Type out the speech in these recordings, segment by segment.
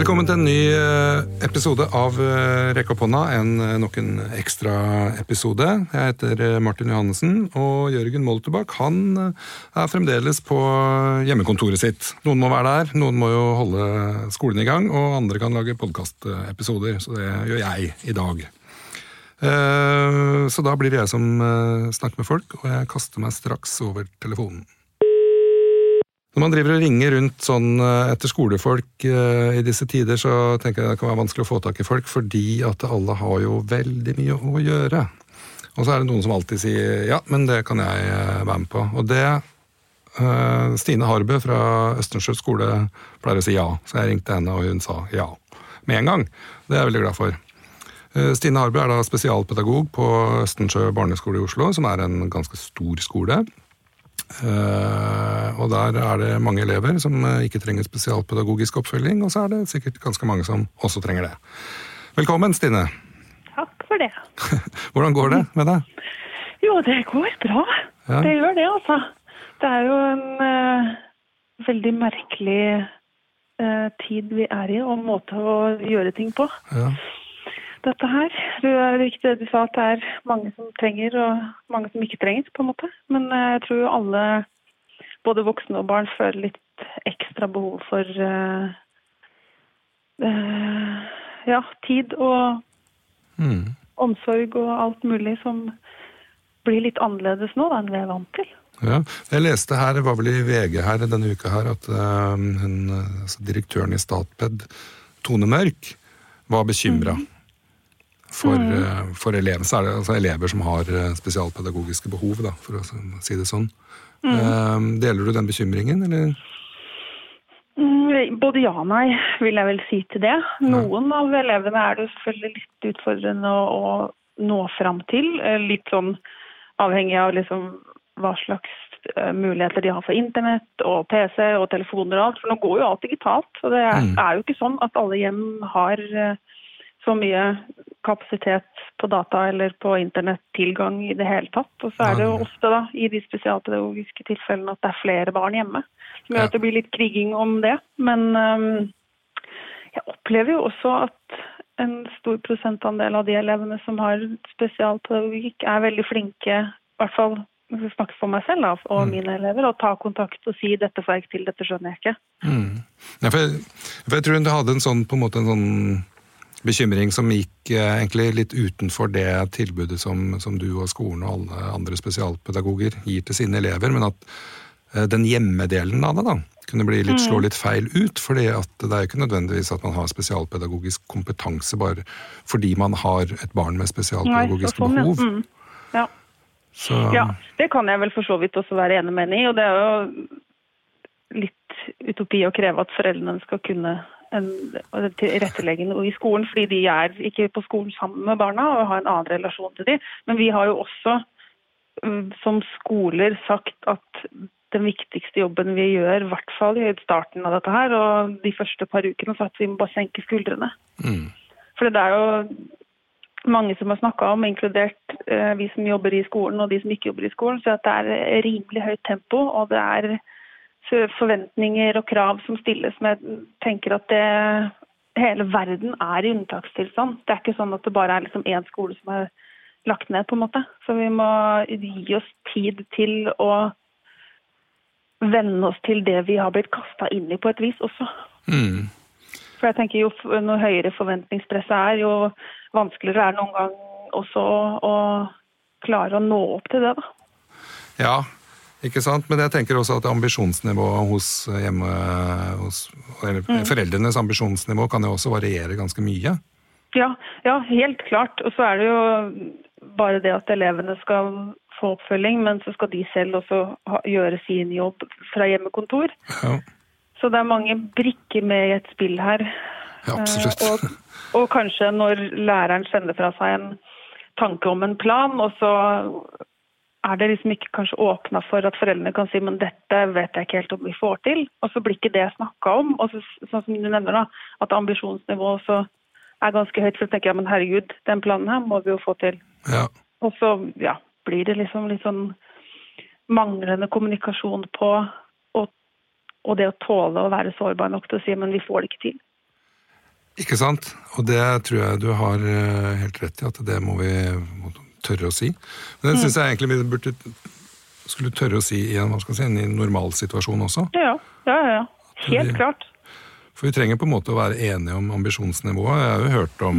Velkommen til en ny eh, episode av eh, Rekk opp hånda, en, eh, nok en ekstra episode. Jeg heter Martin Johannessen, og Jørgen Moltebakk han er fremdeles på hjemmekontoret sitt. Noen må være der, noen må jo holde skolen i gang, og andre kan lage podkastepisoder, så det gjør jeg i dag. Så da blir det jeg som snakker med folk, og jeg kaster meg straks over telefonen. Når man driver og ringer rundt sånn eh, etter skolefolk eh, i disse tider, så tenker jeg det kan være vanskelig å få tak i folk, fordi at alle har jo veldig mye å gjøre. Og så er det noen som alltid sier ja, men det kan jeg eh, være med på. Og det Stine Harbø fra Østensjø skole pleier å si ja, så jeg ringte henne, og hun sa ja med en gang. Det er jeg veldig glad for. Stine Harbø er da spesialpedagog på Østensjø barneskole i Oslo, som er en ganske stor skole. Eh, og der er det mange elever som eh, ikke trenger spesialpedagogisk oppfølging, og så er det sikkert ganske mange som også trenger det. Velkommen, Stine. Takk for det. Hvordan går det med deg? Jo, det går bra. Ja. Det gjør det, altså. Det er jo en eh, veldig merkelig eh, tid vi er i, og måte å gjøre ting på. Ja. Dette her. Det er riktig det du sa, at det er mange som trenger, og mange som ikke trenger, på en måte. Men eh, jeg tror alle, både voksne og barn, føler litt ekstra behov for uh, uh, ja, tid og Mm. omsorg og alt mulig som blir litt annerledes nå da, enn vi er vant til. Ja. Jeg leste her, det var vel i VG her denne uka her, at uh, hun, altså direktøren i Statped, Tone Mørk, var bekymra. For, eh, for elever, så er det altså elever som har eh, spesialpedagogiske behov, da, for å si det sånn. Eh, deler du den bekymringen, eller? Mm, Både ja og nei, vil jeg vel si til det. Noen av elevene er det selvfølgelig litt utfordrende å, å nå fram til. Litt sånn avhengig av liksom hva slags muligheter de har for internett og PC og telefoner og alt. For nå går jo alt digitalt. Og det er, Mm. er jo ikke sånn at alle hjem har så mye kapasitet på data eller på internettilgang i det hele tatt. Og så er det jo ofte da, i de spesialpedagogiske tilfellene at det er flere barn hjemme. Som gjør at det blir litt kriging om det. Men um, jeg opplever jo også at en stor prosentandel av de elevene som har spesialpedagogikk, er veldig flinke, i hvert fall snakker for meg selv da, og Mm. mine elever, å ta kontakt og si 'dette får jeg ikke til, dette skjønner jeg ikke'. Mm. Ja, for, jeg, for jeg tror hun hadde en sånn, på en måte en sånn bekymring som gikk eh, egentlig litt utenfor det tilbudet som, som du og skolen og alle andre spesialpedagoger gir til sine elever, men at eh, den hjemmedelen av det da, kunne bli litt, slå litt feil ut, fordi det er ikke nødvendigvis at man har spesialpedagogisk kompetanse bare fordi man har et barn med Nei, spesialpedagogiske ja. behov. Mm. Ja. Så, Ja, det kan jeg vel for så vidt også være enig med henne i. Og det er jo litt utopi å kreve at foreldrene skal kunne en, tilrettelegge noe i skolen, fordi de er ikke på skolen sammen med barna og har en annen relasjon til dem. Men vi har jo også mm, som skoler sagt at den viktigste jobben vi gjør, i hvert fall i starten av dette her, og de første par ukene, så at vi må bare senke skuldrene. mm, For det er jo mange som har snakka om, inkludert eh, vi som jobber i skolen og de som ikke jobber i skolen, så at det er rimelig høyt tempo, og det er forventninger og krav som stilles som Jeg tenker at det hele verden er i unntakstilstand. Det er ikke sånn at det bare er liksom én skole som er lagt ned, på en måte. Så vi må gi oss tid til å venne oss til det vi har blitt kasta inn i på et vis også. mm. For jeg tenker jo noe Når høyere forventningspresset er, jo vanskeligere er det noen gang også å klare å nå opp til det. da. Ja, ikke sant? Men jeg tenker også at ambisjonsnivået hos hjemme... Hos, eller Foreldrenes ambisjonsnivå kan jo også variere ganske mye. Ja, ja, helt klart. Og så er det jo bare det at elevene skal få oppfølging, men så skal de selv også ha, gjøre sin jobb fra hjemmekontor. Ja, Så det er mange brikker med i et spill her. ja absolutt. Eh, og, og kanskje når læreren sender fra seg en tanke om en plan, og så er det liksom ikke kanskje åpna for at foreldrene kan si men dette vet jeg ikke helt om vi får til. Og så blir ikke det snakka om. Og så, sånn som du nevner da, at ambisjonsnivået også er ganske høyt. For så tenker jeg men herregud, den planen her må vi jo få til. Ja. Og så ja, blir det liksom litt sånn manglende kommunikasjon på og, og det å tåle å være sårbar nok til å si men vi får det ikke til. Ikke sant? Og det tror jeg du har eh, helt rett i, at det må vi tørre å si. Men det syns jeg egentlig vi burde skulle tørre å si i en, si, en normalsituasjon også. Ja, ja, ja. ja. Helt Fordi- klart. For vi trenger på en måte å være enige om ambisjonsnivået. Jeg har jo hørt om,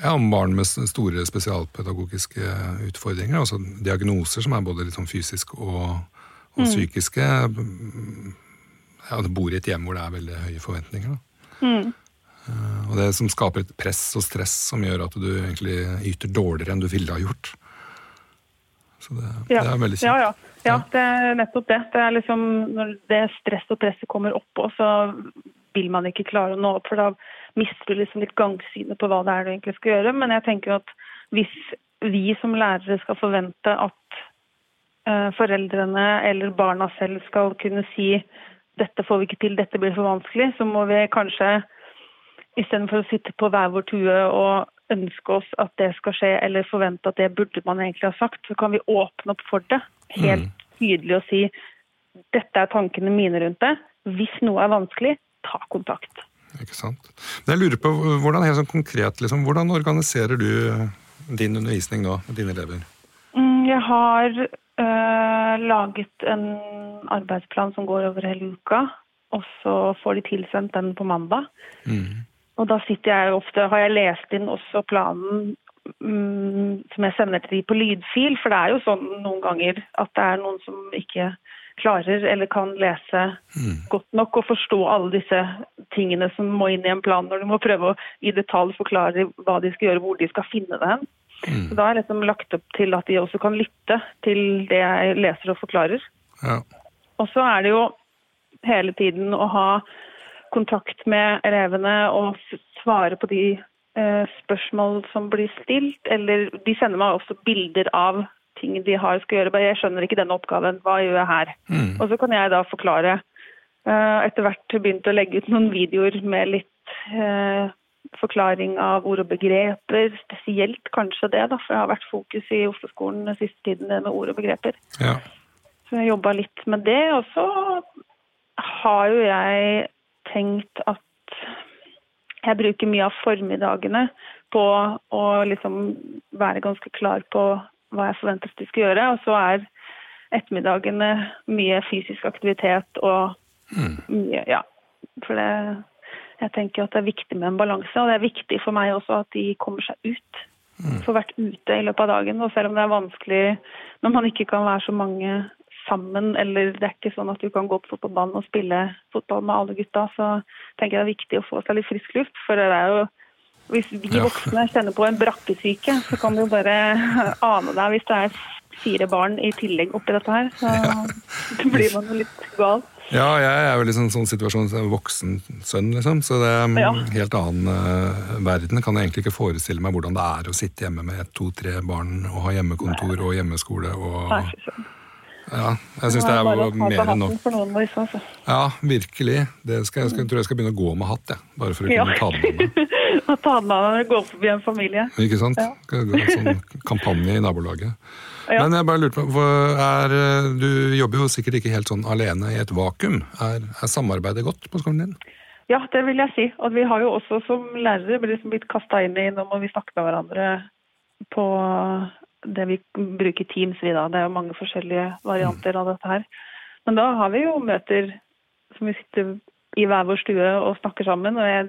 ja, om barn med store spesialpedagogiske utfordringer, altså diagnoser som er både litt sånn fysisk og, og psykiske. Ja, det bor i et hjem hvor det er veldig høye forventninger. Da. Mm. Eh, Og det som skaper et press og stress som gjør at du egentlig yter dårligere enn du ville ha gjort. Så det, Ja. det er veldig kjipt. Ja, ja. ja, det er nettopp det. det er liksom, når det stress og presset kommer oppå, så vil man ikke klare å nå opp. For da mister du liksom litt gangsynet på hva det er du egentlig skal gjøre. Men jeg tenker at hvis vi som lærere skal forvente at eh, foreldrene eller barna selv skal kunne si dette får vi ikke til, dette blir for vanskelig, så må vi kanskje istedenfor å sitte på hver vår tue og ønske oss at det skal skje, eller forvente at det burde man egentlig ha sagt, så kan vi åpne opp for det. Helt tydelig å si dette er tankene mine rundt det. Hvis noe er vanskelig, ta kontakt. Ikke sant? Men jeg lurer på, hvordan, helt sånn konkret, liksom, hvordan organiserer du din undervisning nå med dine elever? Mm, Jeg har øh, laget en arbeidsplan som går over hele uka, og så får de tilsendt den på mandag. Mm. Og da sitter jeg ofte, har jeg lest inn også planen mm, som jeg sender til de på lydfil, for det er jo sånn noen ganger at det er noen som ikke klarer eller kan lese godt nok og forstå alle disse tingene som må inn i en plan når du må prøve å i detalj forklare hva de skal gjøre, hvor de skal finne det hen. Så da har jeg liksom lagt opp til at de også kan lytte til det jeg leser og forklarer. Ja. Og så er det jo hele tiden å ha kontakt med elevene og svare på de eh, spørsmål som blir stilt. Eller de sender meg også bilder av ting de har skal gjøre. Bare jeg skjønner ikke denne oppgaven, hva gjør jeg her? Og så kan jeg da forklare. Eh, etter hvert begynt å legge ut noen videoer med litt eh, forklaring av ord og begreper. Spesielt kanskje det, da, for jeg har vært fokus i Oslo-skolen den siste tiden det med ord og begreper. ja. Så jeg jobba litt med det. Og så har jo jeg tenkt at jeg bruker mye av formiddagene på å liksom være ganske klar på hva jeg forventes de skal gjøre. Og så er ettermiddagene mye fysisk aktivitet og mye Ja. For det, jeg tenker at det er viktig med en balanse, og det er viktig for meg også at de kommer seg ut. Får vært ute i løpet av dagen. Og selv om det er vanskelig når man ikke kan være så mange sammen, eller det er ikke sånn at du kan gå på fotballbanen og spille fotball med alle gutta, så tenker jeg det er viktig å få seg litt frisk luft. For det er jo hvis vi Ja. voksne kjenner på en brakkesyke, så kan du jo bare ane deg hvis det er fire barn i tillegg oppi dette her. Så blir man jo litt gal. Ja, jeg er vel i en sånn situasjon som voksen sønn, liksom. Så det er en Ja. helt annen uh, verden. Kan jeg egentlig ikke forestille meg hvordan det er å sitte hjemme med to-tre barn og ha hjemmekontor og hjemmeskole og Nei. Ja, jeg syns det er bare mer enn nok. For noen av altså. Ja, virkelig. Det skal, jeg skal, tror jeg skal begynne å gå med hatt, jeg. Bare for å Ja. kunne ta det med meg. Ta den av når du går forbi en familie. Ikke sant? Ja. En Sånn kampanje i nabolaget. Ja. Men jeg bare lurte på, er, eh, Du jobber jo sikkert ikke helt sånn alene i et vakuum. Er, er samarbeidet godt på skolen din? Ja, det vil jeg si. Og vi har jo også som lærere blitt kasta inn i Nå må vi snakke med hverandre på det vi bruker Teams i da. Det er jo mange forskjellige varianter av dette her. Men da har vi jo møter som vi sitter i hver vår stue og snakker sammen. Og jeg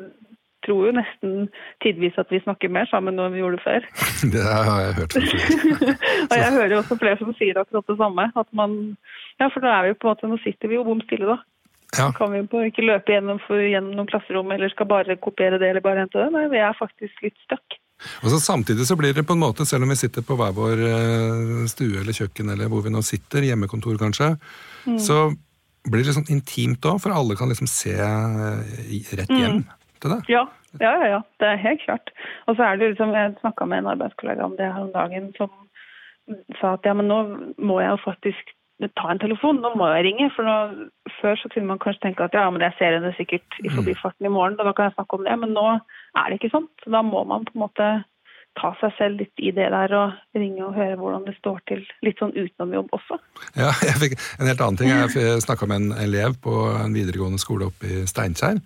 tror jo nesten tidvis at vi snakker mer sammen nå enn vi gjorde før. Det har jeg hørt og jeg hører jo også flere som sier akkurat det samme. At man Ja, for da er vi jo på en måte Nå sitter vi jo bom stille, da. Ja, kan vi på ikke løpe gjennom, for, gjennom noen klasserom eller skal bare kopiere det eller bare hente det. Nei, vi er faktisk litt stuck. Og så Samtidig så blir det på en måte, selv om vi sitter på hver vår eh, stue eller kjøkken, eller hvor vi nå sitter, hjemmekontor kanskje, så blir det sånn intimt òg, for alle kan liksom se eh, rett hjem til deg. Ja, ja, ja, ja. Det er helt klart. Og så er det liksom, Jeg snakka med en arbeidskollega om det her om dagen, som sa at ja, men nå må jeg jo faktisk ta en telefon, nå må jeg ringe. For nå, før så kunne man kanskje tenke at ja, men jeg ser henne sikkert i forbifarten i morgen, og da kan jeg snakke om det. Men nå er det ikke sånn. Så da må man på en måte ta seg selv litt i det der og ringe og høre hvordan det står til. Litt sånn utenom jobb også. Ja, jeg fikk En helt annen ting. Jeg snakka med en elev på en videregående skole oppe i Steinkjer.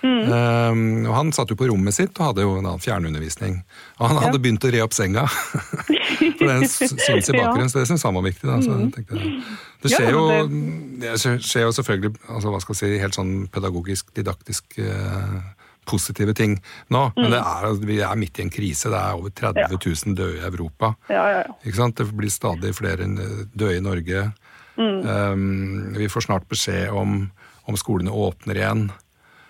Um, og Han satt jo på rommet sitt og hadde jo da fjernundervisning. Og han hadde begynt å re opp senga. For den syns i bakgrunnen, så det syns han var viktig. Da. Så jeg tenkte, det skjer jo, det skjer jo selvfølgelig altså, hva skal jeg si, helt sånn pedagogisk, didaktisk eh, positive ting nå. Men det er, vi er midt i en krise. Det er over 30 000 døde i Europa. Ja, ja, ja. Ikke sant? Det blir stadig flere døde i Norge. Um, vi får snart beskjed om om skolene åpner igjen.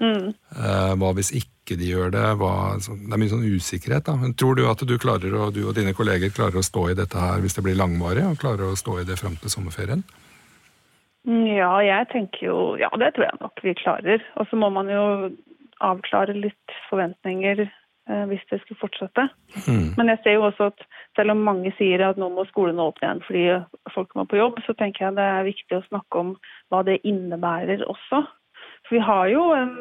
Mm. Uh, hva hvis ikke de gjør det? Hva, så, det er mye sånn usikkerhet. da. Men tror du at du klarer, og du og dine kolleger klarer å stå i dette her hvis det blir langvarig, og klarer å stå i det fram til sommerferien? Mm, Ja, jeg tenker jo Ja, det tror jeg nok vi klarer. Og så må man jo avklare litt forventninger eh, hvis det skulle fortsette. Mm. Men jeg ser jo også at selv om mange sier at nå må skolene åpne igjen fordi folk må på jobb, så tenker jeg det er viktig å snakke om hva det innebærer også. For vi har jo en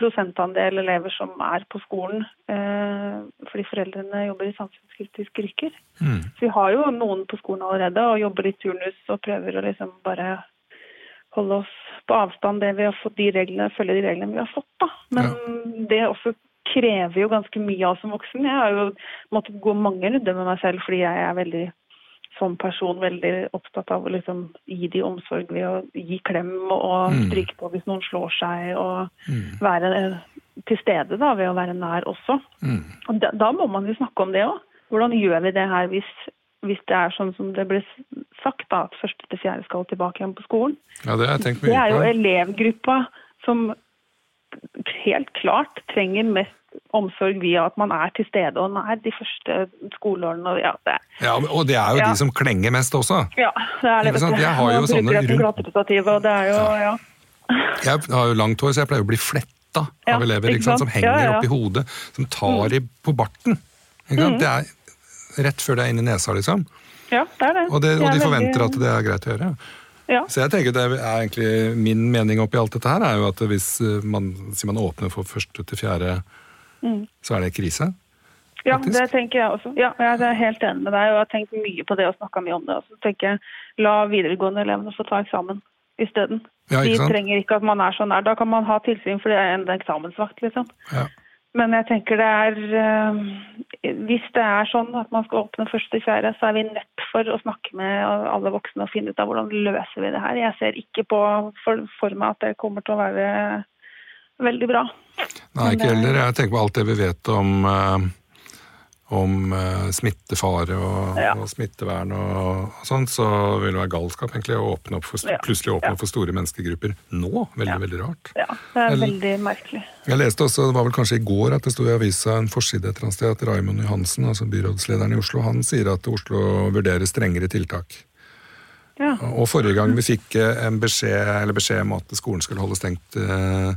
prosentandel elever som er på skolen eh, fordi foreldrene jobber i samfunnskritiske yrker. Mm. Så vi har jo noen på skolen allerede og jobber i turnus og prøver å liksom bare holde oss på avstand det vi har fått de reglene, følge de reglene vi har fått. da. Men det også krever jo ganske mye av oss som voksen. Jeg har jo måttet gå mange runder med meg selv fordi jeg er veldig som person veldig opptatt av å liksom gi de omsorg ved å gi klem og Mm. stryke på hvis noen slår seg, og Mm. være eh, til stede da, ved å være nær også. Mm. Og da, da må man jo snakke om det òg. Hvordan gjør vi det her hvis, hvis det er sånn som det ble sagt, da, at første til fjerde skal tilbake igjen på skolen? Ja, det har jeg tenkt mye på. Det er jo elevgruppa som helt klart trenger mest omsorg via at man er til stede og nær de første skoleårene. Ja, det, Ja, og det er jo Ja. de som klenger mest også. ja, det er det. Vet du. Jeg har jo sånne rundt- og det er jo ja. Jeg har jo langt hår, så jeg pleier å bli fletta Ja, av elever ikke sant? som henger oppi hodet, som tar i på barten. Sant? Det er rett før det er inni nesa, liksom. ja, det er det. Og, det, og de veldig- forventer at det er greit å gjøre. ja. Så jeg tenker det er egentlig Min mening oppi alt dette her er jo at hvis eh, man, sier man åpner for første til fjerde, så er det krise. Ja, faktisk. det tenker jeg også. Ja, jeg er helt enig med deg, og jeg har tenkt mye på det og snakka mye om det. Og så tenker jeg, La videregående elevene få ta eksamen isteden. Ja, De trenger ikke at man er så nær. Da kan man ha tilsyn, for det er en eksamensvakt, liksom. Ja. Men jeg tenker det er eh, Hvis det er sånn at man skal åpne første fjerde, så er vi nødt for å snakke med alle voksne og finne ut av hvordan løser vi det her. Jeg ser ikke på for, for meg at det kommer til å være veldig bra. Nei, ikke eh, heller. Jeg tenker på alt det vi vet om, eh, om eh, smittefare og, Ja. og smittevern og, og sånn, så vil det være galskap egentlig å åpne for, Ja. plutselig åpne Ja. for store menneskegrupper nå. Veldig, veldig rart. Ja, det er veldig merkelig. Jeg leste også, det var vel kanskje i går at det sto i avisa en forside et eller annet sted at Raimond Johansen, altså byrådslederen i Oslo, han sier at Oslo vurderer strengere tiltak. Ja. Og forrige gang vi fikk eh, en beskjed, eller beskjed om at skolen skulle holde stengt eh,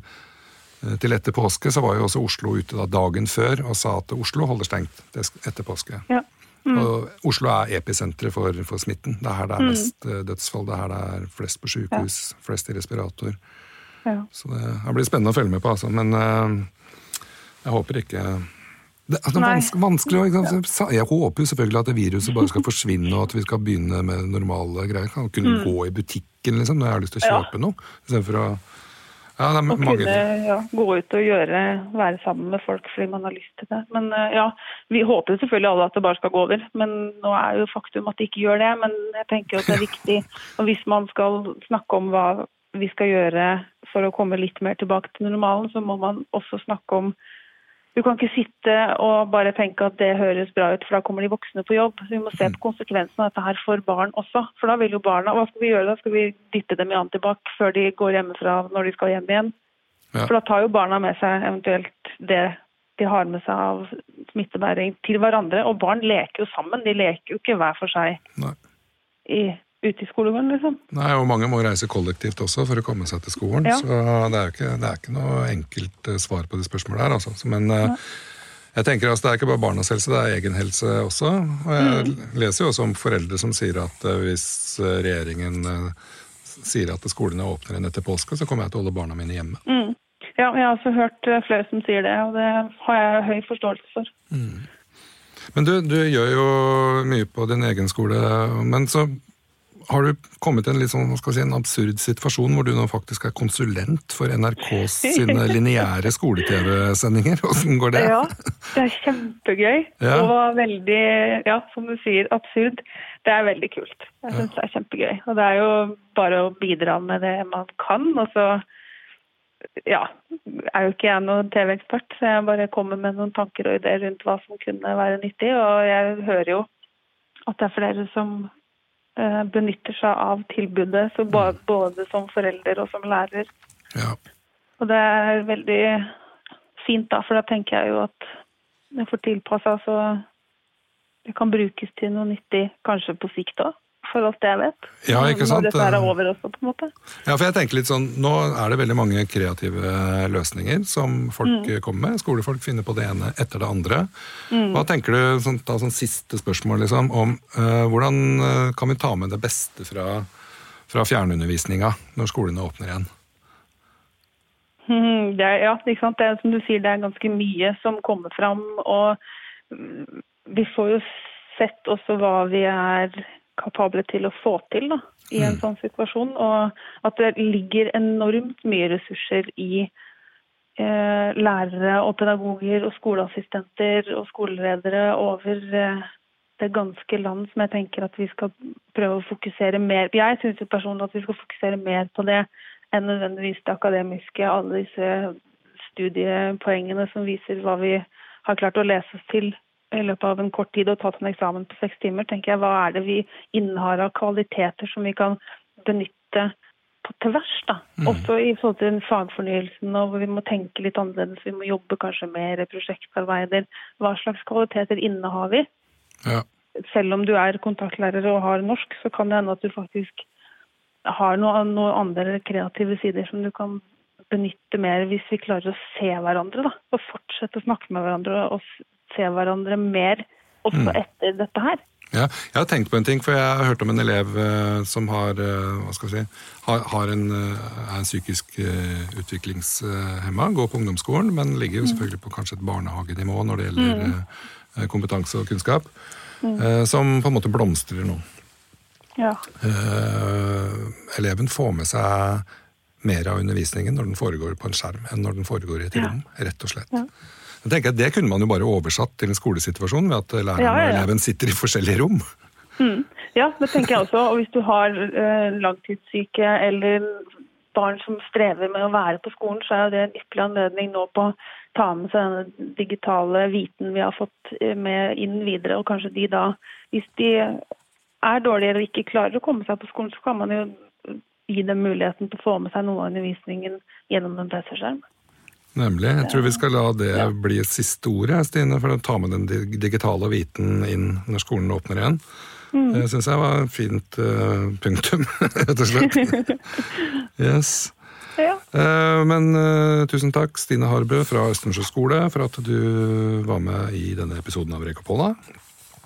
til etter påske, så var jo også Oslo ute da dagen før og sa at Oslo holder stengt etter påske. Ja. Og Oslo er episenteret for, for smitten. Det er her det er mest mm. dødsfall, det er her det er flest på sykehus, flest i respirator. Ja. Så det, det blir spennende å følge med på, altså. Men uh, jeg håper ikke det, altså, det er vanskelig, vanskelig å- Jeg håper jo selvfølgelig at det viruset bare skal forsvinne, og at vi skal begynne med normale greier. Kan kunne gå i butikken liksom, når jeg har lyst til å kjøpe Ja. noe. Istedenfor å Ja, det er Å kunne ja, gå ut og gjøre, være sammen med folk fordi man har lyst til det. Men eh, ja, Vi håper selvfølgelig alle at det bare skal gå over, men nå er jo faktum at det ikke gjør det. Men jeg tenker at det er viktig, og hvis man skal snakke om hva vi skal gjøre for å komme litt mer tilbake til normalen, så må man også snakke om Du kan ikke sitte og bare tenke at det høres bra ut, for da kommer de voksne på jobb. Så Vi må se på konsekvensene av dette her for barn også. For da vil jo barna Hva skal vi gjøre da? Skal vi dytte dem i antibac før de går hjemmefra når de skal hjem igjen? Ja. For da tar jo barna med seg eventuelt det de har med seg av smittebæring til hverandre. Og barn leker jo sammen, de leker jo ikke hver for seg Nei. i, ute i skolegården, liksom. Nei, og mange må reise kollektivt også for å komme seg til skolen. Ja. Så det er ikke, det er ikke noe enkelt eh, svar på det spørsmålet her. Altså. Men ja. jeg tenker altså, det er ikke bare barnas helse, det er egen helse også. Og jeg leser jo også om foreldre som sier at eh, hvis eh, regjeringen eh, sier at skolene åpner igjen etter påske, så kommer jeg til å holde barna mine hjemme. Mm. Ja, jeg har også hørt eh, flere som sier det, og det har jeg høy forståelse for. Men du, du gjør jo mye på din egen skole, men så har du kommet i en litt sånn, si, en absurd situasjon hvor du nå faktisk er konsulent for NRKs sine lineære skole-TV-sendinger? Åssen går det? Ja, det er kjempegøy. Ja. Og veldig, ja, som du sier, absurd. Det er veldig kult. Jeg syns det er kjempegøy. Og det er jo bare å bidra med det man kan. Og så ja, er jo ikke jeg noen TV-ekspert, så jeg bare kommer med noen tanker og ideer rundt hva som kunne være nyttig. Og jeg hører jo at det er flere som benytter seg av tilbudet, så både, både som forelder og som lærer. Ja. Og det er veldig fint, da, for da tenker jeg jo at det får tilpassa så det kan brukes til noe nyttig kanskje på sikt òg, for alt det jeg vet. Ja, ikke sant? Når dette er over også, på en måte. Ja, for jeg tenker litt sånn, Nå er det veldig mange kreative løsninger som folk Mm. kommer med. Skolefolk finner på det ene etter det andre. Hva tenker du, sånn, ta sånn siste spørsmål, liksom, om uh, hvordan eh, kan vi ta med det beste fra, fra fjernundervisninga når skolene åpner igjen? Mm, Det er, ja, ikke sant? Det er som du sier, det er ganske mye som kommer fram. Og mm, vi får jo sett også hva vi er kapable til å få til da, i en sånn situasjon. Og at det ligger enormt mye ressurser i eh, lærere og pedagoger og skoleassistenter og skoleledere over eh, det ganske land som jeg tenker at vi skal prøve å fokusere mer Jeg syns personlig at vi skal fokusere mer på det enn nødvendigvis det akademiske. Alle disse studiepoengene som viser hva vi har klart å lese oss til i løpet av en kort tid og tatt en eksamen på seks timer. tenker jeg, Hva er det vi innehar av kvaliteter som vi kan benytte på tvers? da? Også i forhold til fagfornyelsen, og hvor vi må tenke litt annerledes. Vi må jobbe kanskje mer prosjektarbeider. Hva slags kvaliteter innehar vi? Ja. selv om du er kontaktlærer og har norsk, så kan det hende at du faktisk har noen noe andre kreative sider som du kan benytte mer hvis vi klarer å se hverandre. da, Og fortsette å snakke med hverandre og se hverandre mer også etter dette her. Ja, jeg har tenkt på en ting, for jeg har hørt om en elev eh, som har, eh, hva skal si, har, har en, eh, er en psykisk utviklingshemma, går på ungdomsskolen, men ligger jo selvfølgelig på kanskje et barnehagenivå når det gjelder mm. kompetanse og kunnskap, Mm. som på en måte blomstrer nå. Ja. Eleven får med seg mer av undervisningen når den foregår på en skjerm, enn når den foregår i et Ja. rom, rett og slett. Jeg tenker at Det kunne man jo bare oversatt til en skolesituasjon ved at læreren Ja, ja, og eleven sitter i forskjellige rom. Mm. ja, det tenker jeg også. Og hvis du har eh, langtidssyke eller barn som strever med å være på skolen, så er jo det en ypperlig anledning nå på å ta med seg denne digitale viten vi har fått eh, med inn videre. Og kanskje de da, hvis de er dårlige eller ikke klarer å komme seg på skolen, så kan man jo gi dem muligheten til å få med seg noe av undervisningen gjennom en PC-skjerm. Nemlig. Jeg tror vi skal la det bli siste ordet, Stine, for å ta med den digitale viten inn når skolen åpner igjen. Mm. Det syns jeg var et fint eh, punktum, rett og slett. Yes. Ja. Eh, men eh, tusen takk, Stine Harbø fra Østensjø skole, for at du var med i denne episoden av Rekopola.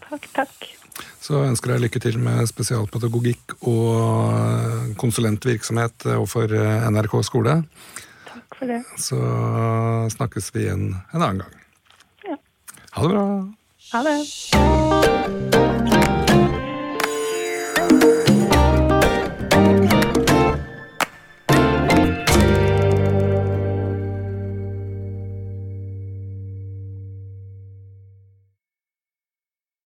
Takk, takk. Så ønsker jeg lykke til med spesialpedagogikk og eh, konsulentvirksomhet overfor eh, NRK skole. Takk for det. Så snakkes vi igjen en annen gang. Ja. Ha det bra! Ha det.